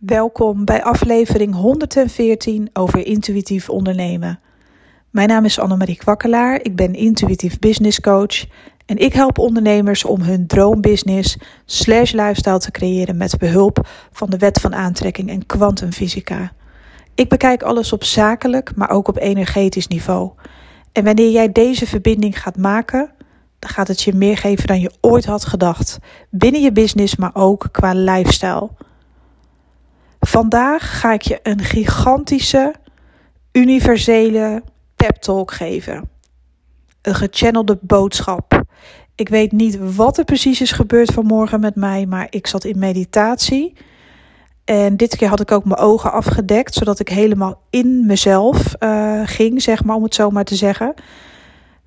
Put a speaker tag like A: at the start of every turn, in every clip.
A: Welkom bij aflevering 114 over intuïtief ondernemen. Mijn naam is Annemarie Kwakkelaar, ik ben intuïtief business coach en ik help ondernemers om hun droombusiness slash lifestyle te creëren met behulp van de wet van aantrekking en kwantumfysica. Ik bekijk alles op zakelijk, maar ook op energetisch niveau. En wanneer jij deze verbinding gaat maken, dan gaat het je meer geven dan je ooit had gedacht. Binnen je business, maar ook qua lifestyle. Vandaag ga ik je een gigantische, universele pep talk geven. Een gechannelde boodschap. Ik weet niet wat er precies is gebeurd vanmorgen met mij, maar ik zat in meditatie. En dit keer had ik ook mijn ogen afgedekt, zodat ik helemaal in mezelf uh, ging, zeg maar, om het zo maar te zeggen.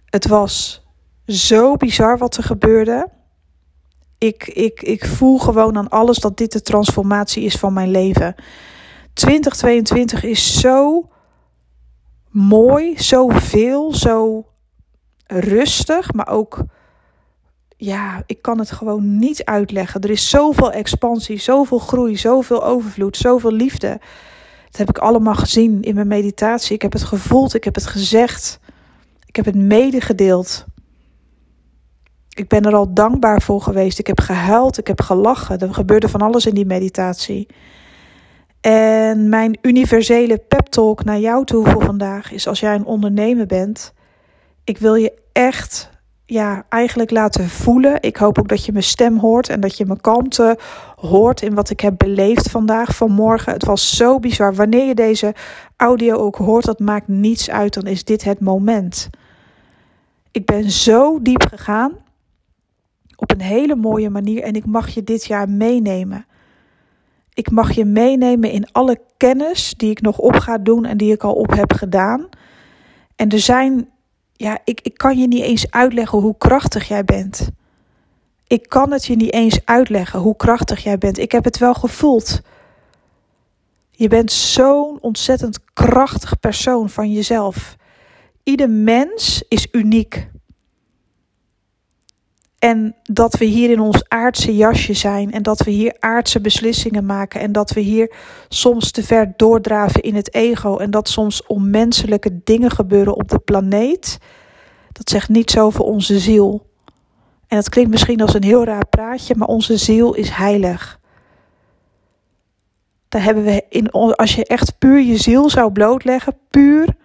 A: Het was zo bizar wat er gebeurde. Ik, ik, ik voel gewoon aan alles dat dit de transformatie is van mijn leven. 2022 is zo mooi, zo veel, zo rustig, maar ook ja, ik kan het gewoon niet uitleggen. Er is zoveel expansie, zoveel groei, zoveel overvloed, zoveel liefde. Dat heb ik allemaal gezien in mijn meditatie. Ik heb het gevoeld, ik heb het gezegd. Ik heb het medegedeeld. Ik ben er al dankbaar voor geweest. Ik heb gehuild, ik heb gelachen. Er gebeurde van alles in die meditatie. En mijn universele pep talk naar jou toe voor vandaag is als jij een ondernemer bent. Ik wil je echt ja, eigenlijk laten voelen. Ik hoop ook dat je mijn stem hoort en dat je mijn kalmte hoort in wat ik heb beleefd vandaag, vanmorgen. Het was zo bizar. Wanneer je deze audio ook hoort, dat maakt niets uit. Dan is dit het moment. Ik ben zo diep gegaan op een hele mooie manier en ik mag je dit jaar meenemen. Ik mag je meenemen in alle kennis die ik nog op ga doen en die ik al op heb gedaan. En er zijn ja, ik, ik kan je niet eens uitleggen hoe krachtig jij bent. Ik kan het je niet eens uitleggen hoe krachtig jij bent. Ik heb het wel gevoeld. Je bent zo'n ontzettend krachtig persoon van jezelf. Ieder mens is uniek. En dat we hier in ons aardse jasje zijn en dat we hier aardse beslissingen maken en dat we hier soms te ver doordraven in het ego en dat soms onmenselijke dingen gebeuren op de planeet, dat zegt niets over onze ziel. En dat klinkt misschien als een heel raar praatje, maar onze ziel is heilig. Daar hebben we in, als je echt puur je ziel zou blootleggen, puur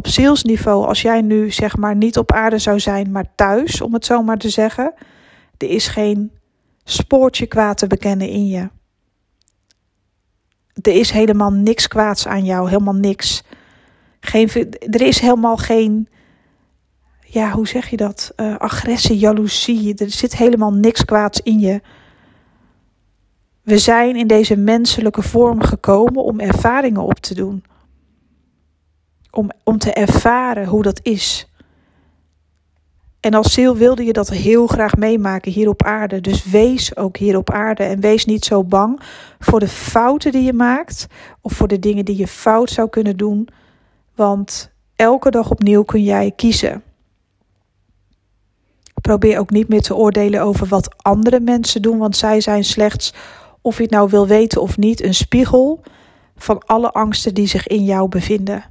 A: op zielsniveau, als jij nu zeg maar niet op aarde zou zijn, maar thuis, om het zo maar te zeggen, er is geen spoortje kwaad te bekennen in je. Er is helemaal niks kwaads aan jou, helemaal niks. Geen, er is helemaal geen, ja, hoe zeg je dat? Uh, agressie, jaloezie. Er zit helemaal niks kwaads in je. We zijn in deze menselijke vorm gekomen om ervaringen op te doen om, om te ervaren hoe dat is. En als ziel wilde je dat heel graag meemaken hier op aarde. Dus wees ook hier op aarde en wees niet zo bang voor de fouten die je maakt of voor de dingen die je fout zou kunnen doen. Want elke dag opnieuw kun jij kiezen. Probeer ook niet meer te oordelen over wat andere mensen doen, want zij zijn slechts, of je het nou wil weten of niet, een spiegel van alle angsten die zich in jou bevinden.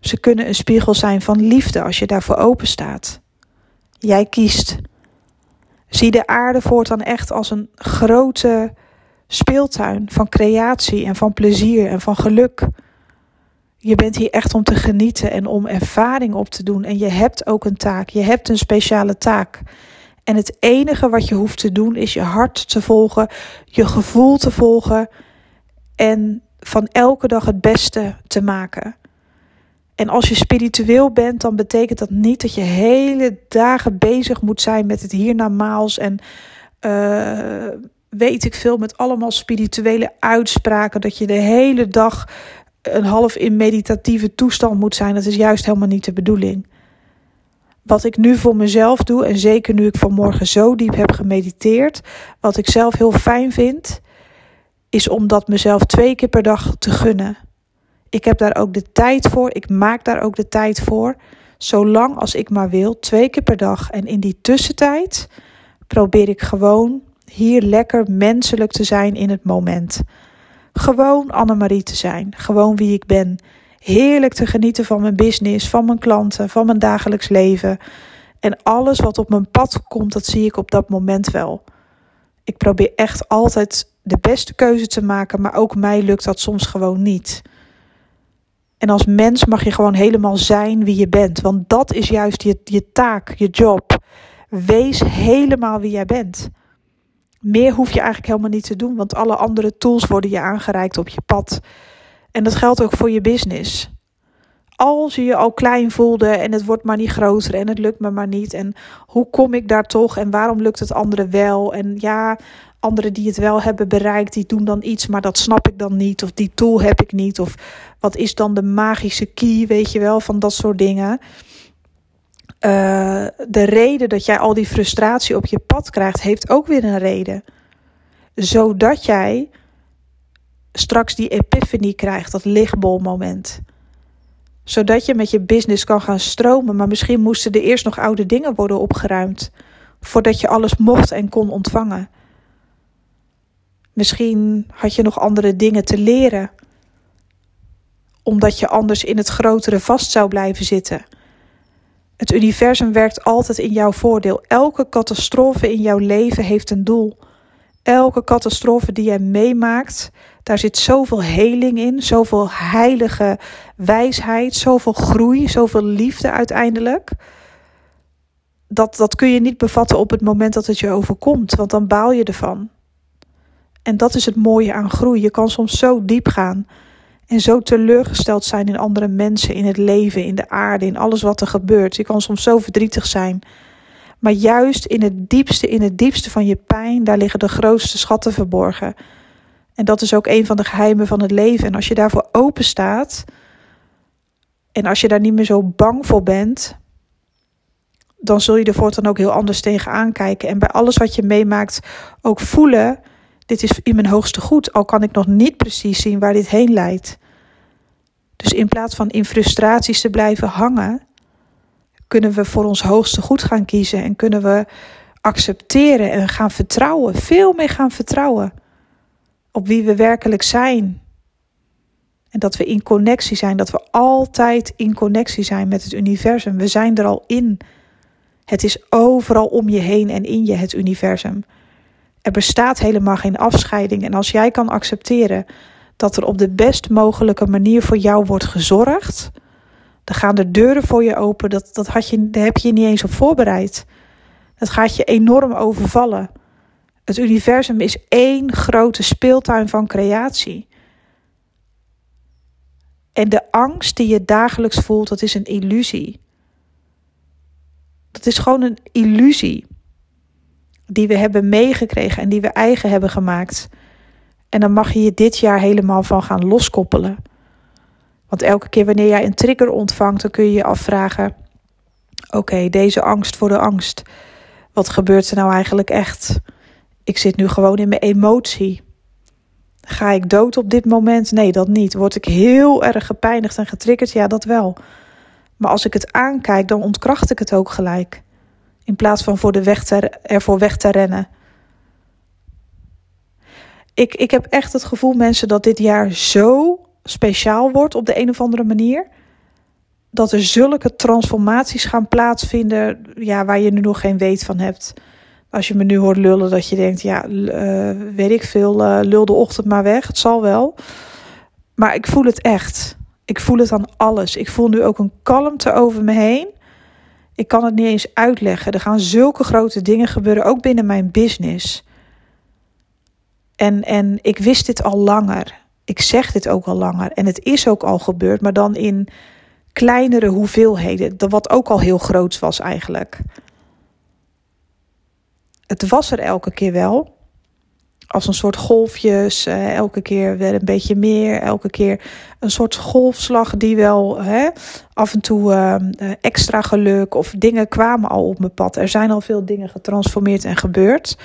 A: Ze kunnen een spiegel zijn van liefde als je daarvoor open staat. Jij kiest. Zie de aarde voortaan echt als een grote speeltuin van creatie en van plezier en van geluk. Je bent hier echt om te genieten en om ervaring op te doen. En je hebt ook een taak. Je hebt een speciale taak. En het enige wat je hoeft te doen is je hart te volgen, je gevoel te volgen en van elke dag het beste te maken. En als je spiritueel bent, dan betekent dat niet dat je hele dagen bezig moet zijn met het hiernamaals en uh, weet ik veel, met allemaal spirituele uitspraken. Dat je de hele dag een half in meditatieve toestand moet zijn. Dat is juist helemaal niet de bedoeling. Wat ik nu voor mezelf doe, en zeker nu ik vanmorgen zo diep heb gemediteerd, wat ik zelf heel fijn vind, is om dat mezelf twee keer per dag te gunnen. Ik heb daar ook de tijd voor. Ik maak daar ook de tijd voor. Zolang als ik maar wil, twee keer per dag. En in die tussentijd probeer ik gewoon hier lekker menselijk te zijn in het moment. Gewoon Annemarie te zijn, gewoon wie ik ben. Heerlijk te genieten van mijn business, van mijn klanten, van mijn dagelijks leven. En alles wat op mijn pad komt, dat zie ik op dat moment wel. Ik probeer echt altijd de beste keuze te maken, maar ook mij lukt dat soms gewoon niet. En als mens mag je gewoon helemaal zijn wie je bent, want dat is juist je, je taak, je job. Wees helemaal wie jij bent. Meer hoef je eigenlijk helemaal niet te doen, want alle andere tools worden je aangereikt op je pad. En dat geldt ook voor je business. Als je je al klein voelde en het wordt maar niet groter en het lukt me maar niet. En hoe kom ik daar toch en waarom lukt het anderen wel? En ja, anderen die het wel hebben bereikt, die doen dan iets, maar dat snap ik dan niet. Of die tool heb ik niet. Of wat is dan de magische key, weet je wel, van dat soort dingen. Uh, de reden dat jij al die frustratie op je pad krijgt, heeft ook weer een reden. Zodat jij straks die epiphany krijgt, dat lichtbolmoment. Zodat je met je business kan gaan stromen, maar misschien moesten er eerst nog oude dingen worden opgeruimd. Voordat je alles mocht en kon ontvangen. Misschien had je nog andere dingen te leren, omdat je anders in het grotere vast zou blijven zitten. Het universum werkt altijd in jouw voordeel. Elke catastrofe in jouw leven heeft een doel. Elke catastrofe die jij meemaakt, daar zit zoveel heling in, zoveel heilige wijsheid, zoveel groei, zoveel liefde uiteindelijk. Dat, dat kun je niet bevatten op het moment dat het je overkomt, want dan baal je ervan. En dat is het mooie aan groei. Je kan soms zo diep gaan en zo teleurgesteld zijn in andere mensen, in het leven, in de aarde, in alles wat er gebeurt. Je kan soms zo verdrietig zijn. Maar juist in het diepste, in het diepste van je pijn, daar liggen de grootste schatten verborgen. En dat is ook een van de geheimen van het leven. En als je daarvoor open staat en als je daar niet meer zo bang voor bent, dan zul je er voortaan ook heel anders tegenaan kijken. En bij alles wat je meemaakt ook voelen dit is in mijn hoogste goed, al kan ik nog niet precies zien waar dit heen leidt. Dus in plaats van in frustraties te blijven hangen, kunnen we voor ons hoogste goed gaan kiezen en kunnen we accepteren en gaan vertrouwen, veel meer gaan vertrouwen op wie we werkelijk zijn. En dat we in connectie zijn, dat we altijd in connectie zijn met het universum. We zijn er al in. Het is overal om je heen en in je, het universum. Er bestaat helemaal geen afscheiding. En als jij kan accepteren dat er op de best mogelijke manier voor jou wordt gezorgd, dan gaan de deuren voor je open. Dat, dat had je, daar heb je je niet eens op voorbereid. Dat gaat je enorm overvallen. Het universum is één grote speeltuin van creatie. En de angst die je dagelijks voelt, dat is een illusie. Dat is gewoon een illusie die we hebben meegekregen en die we eigen hebben gemaakt. En dan mag je je dit jaar helemaal van gaan loskoppelen. Want elke keer wanneer jij een trigger ontvangt, dan kun je je afvragen: oké, deze angst voor de angst. Wat gebeurt er nou eigenlijk echt? Ik zit nu gewoon in mijn emotie. Ga ik dood op dit moment? Nee, dat niet. Word ik heel erg gepijnigd en getriggerd? Ja, dat wel. Maar als ik het aankijk, dan ontkracht ik het ook gelijk. In plaats van voor de weg te, ervoor weg te rennen. Ik, ik heb echt het gevoel, mensen, dat dit jaar zo speciaal wordt op de een of andere manier. Dat er zulke transformaties gaan plaatsvinden ja, waar je nu nog geen weet van hebt. Als je me nu hoort lullen, dat je denkt, ja, uh, weet ik veel, uh, lul de ochtend maar weg. Het zal wel. Maar ik voel het echt. Ik voel het aan alles. Ik voel nu ook een kalmte over me heen. Ik kan het niet eens uitleggen. Er gaan zulke grote dingen gebeuren, ook binnen mijn business. En, en ik wist dit al langer. Ik zeg dit ook al langer. En het is ook al gebeurd, maar dan in kleinere hoeveelheden. Wat ook al heel groot was eigenlijk. Het was er elke keer wel als een soort golfjes. Uh, elke keer weer een beetje meer. Elke keer een soort golfslag die wel hè, af en toe uh, extra geluk of dingen kwamen al op mijn pad. Er zijn al veel dingen getransformeerd en gebeurd.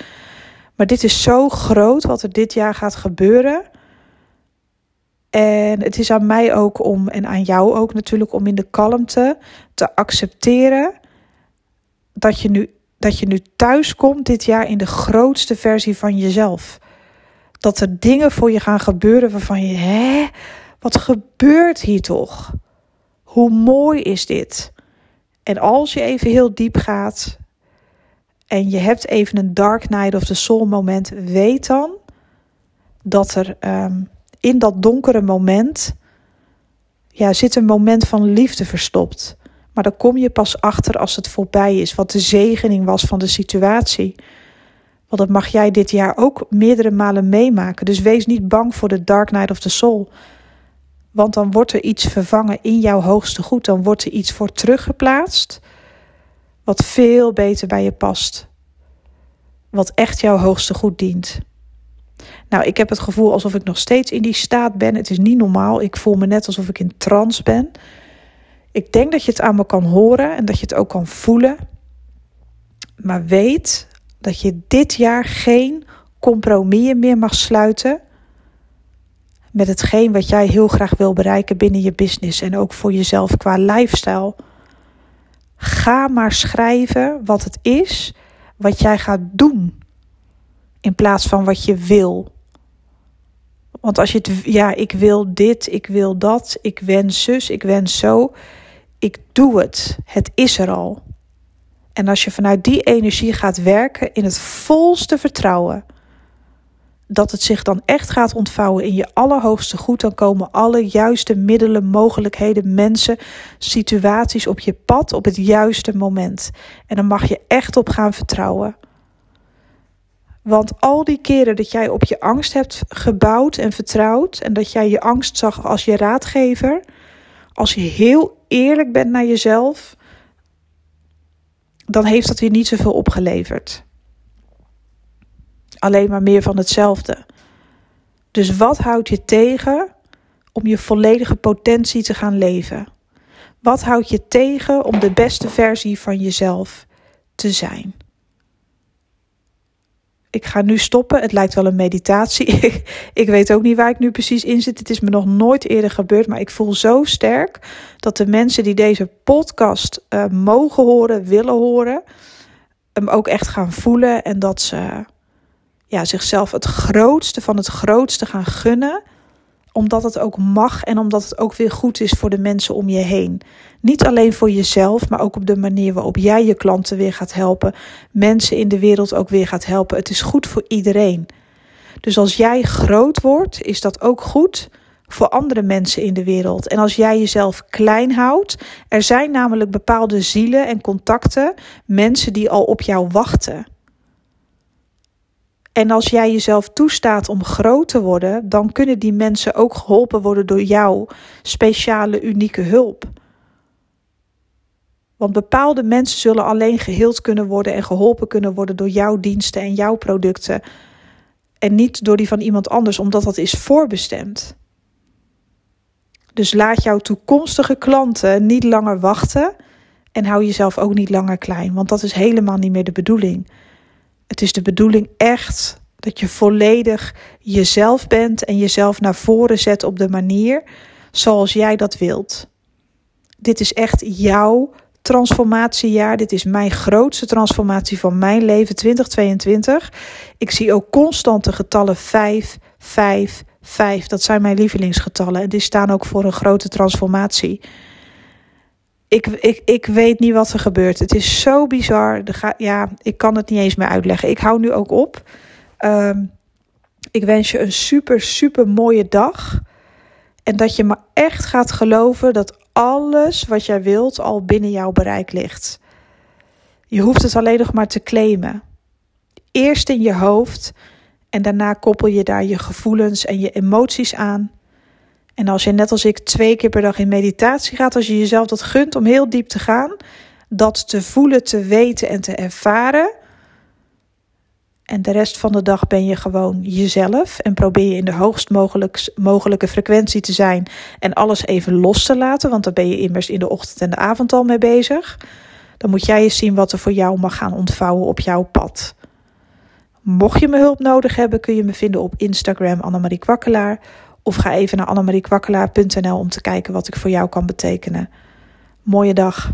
A: Maar dit is zo groot wat er dit jaar gaat gebeuren. En het is aan mij ook om, en aan jou ook natuurlijk, om in de kalmte te accepteren dat je nu dat je nu thuis komt dit jaar in de grootste versie van jezelf. Dat er dingen voor je gaan gebeuren waarvan je, hè, wat gebeurt hier toch? Hoe mooi is dit? En als je even heel diep gaat en je hebt even een dark night of the soul moment, weet dan dat er ehm, in dat donkere moment ja, zit een moment van liefde verstopt. Maar dan kom je pas achter als het voorbij is, wat de zegening was van de situatie. Want dat mag jij dit jaar ook meerdere malen meemaken. Dus wees niet bang voor de Dark Night of the Soul. Want dan wordt er iets vervangen in jouw hoogste goed. Dan wordt er iets voor teruggeplaatst. Wat veel beter bij je past. Wat echt jouw hoogste goed dient. Nou, ik heb het gevoel alsof ik nog steeds in die staat ben. Het is niet normaal. Ik voel me net alsof ik in trance ben. Ik denk dat je het aan me kan horen en dat je het ook kan voelen. Maar weet dat je dit jaar geen compromissen meer mag sluiten met hetgeen wat jij heel graag wil bereiken binnen je business en ook voor jezelf qua lifestyle. Ga maar schrijven wat het is wat jij gaat doen in plaats van wat je wil. Want als je het, ja, ik wil dit, ik wil dat, ik wens zus, ik wens zo. Ik doe het. Het is er al. En als je vanuit die energie gaat werken in het volste vertrouwen dat het zich dan echt gaat ontvouwen in je allerhoogste goed, dan komen alle juiste middelen, mogelijkheden, mensen, situaties op je pad op het juiste moment. En dan mag je echt op gaan vertrouwen. Want al die keren dat jij op je angst hebt gebouwd en vertrouwd en dat jij je angst zag als je raadgever, als je heel eerlijk bent naar jezelf, dan heeft dat je niet zoveel opgeleverd. Alleen maar meer van hetzelfde. Dus wat houdt je tegen om je volledige potentie te gaan leven? Wat houdt je tegen om de beste versie van jezelf te zijn? Ik ga nu stoppen. Het lijkt wel een meditatie. ik weet ook niet waar ik nu precies in zit. Het is me nog nooit eerder gebeurd. Maar ik voel zo sterk dat de mensen die deze podcast uh, mogen horen, willen horen, hem ook echt gaan voelen. En dat ze ja, zichzelf het grootste van het grootste gaan gunnen omdat het ook mag en omdat het ook weer goed is voor de mensen om je heen. Niet alleen voor jezelf, maar ook op de manier waarop jij je klanten weer gaat helpen, mensen in de wereld ook weer gaat helpen. Het is goed voor iedereen. Dus als jij groot wordt, is dat ook goed voor andere mensen in de wereld. En als jij jezelf klein houdt, er zijn namelijk bepaalde zielen en contacten, mensen die al op jou wachten. En als jij jezelf toestaat om groot te worden, dan kunnen die mensen ook geholpen worden door jouw speciale, unieke hulp. Want bepaalde mensen zullen alleen geheeld kunnen worden en geholpen kunnen worden door jouw diensten en jouw producten. En niet door die van iemand anders, omdat dat is voorbestemd. Dus laat jouw toekomstige klanten niet langer wachten en hou jezelf ook niet langer klein, want dat is helemaal niet meer de bedoeling. Het is de bedoeling echt dat je volledig jezelf bent en jezelf naar voren zet op de manier zoals jij dat wilt. Dit is echt jouw transformatiejaar. Dit is mijn grootste transformatie van mijn leven 2022. Ik zie ook constante getallen 5, 5, 5. Dat zijn mijn lievelingsgetallen en die staan ook voor een grote transformatie ik, ik, ik weet niet wat er gebeurt. Het is zo bizar. De ja, ik kan het niet eens meer uitleggen. Ik hou nu ook op. Um, ik wens je een super, super mooie dag. En dat je maar echt gaat geloven dat alles wat jij wilt al binnen jouw bereik ligt. Je hoeft het alleen nog maar te claimen. Eerst in je hoofd en daarna koppel je daar je gevoelens en je emoties aan. En als je net als ik twee keer per dag in meditatie gaat, als je jezelf dat gunt om heel diep te gaan, dat te voelen, te weten en te ervaren. En de rest van de dag ben je gewoon jezelf en probeer je in de hoogst mogelijke frequentie te zijn en alles even los te laten, want daar ben je immers in de ochtend en de avond al mee bezig. Dan moet jij eens zien wat er voor jou mag gaan ontvouwen op jouw pad. Mocht je me hulp nodig hebben, kun je me vinden op Instagram Annemarie Kwakkelaar of ga even naar annemariekwakkelaar.nl om te kijken wat ik voor jou kan betekenen. Mooie dag.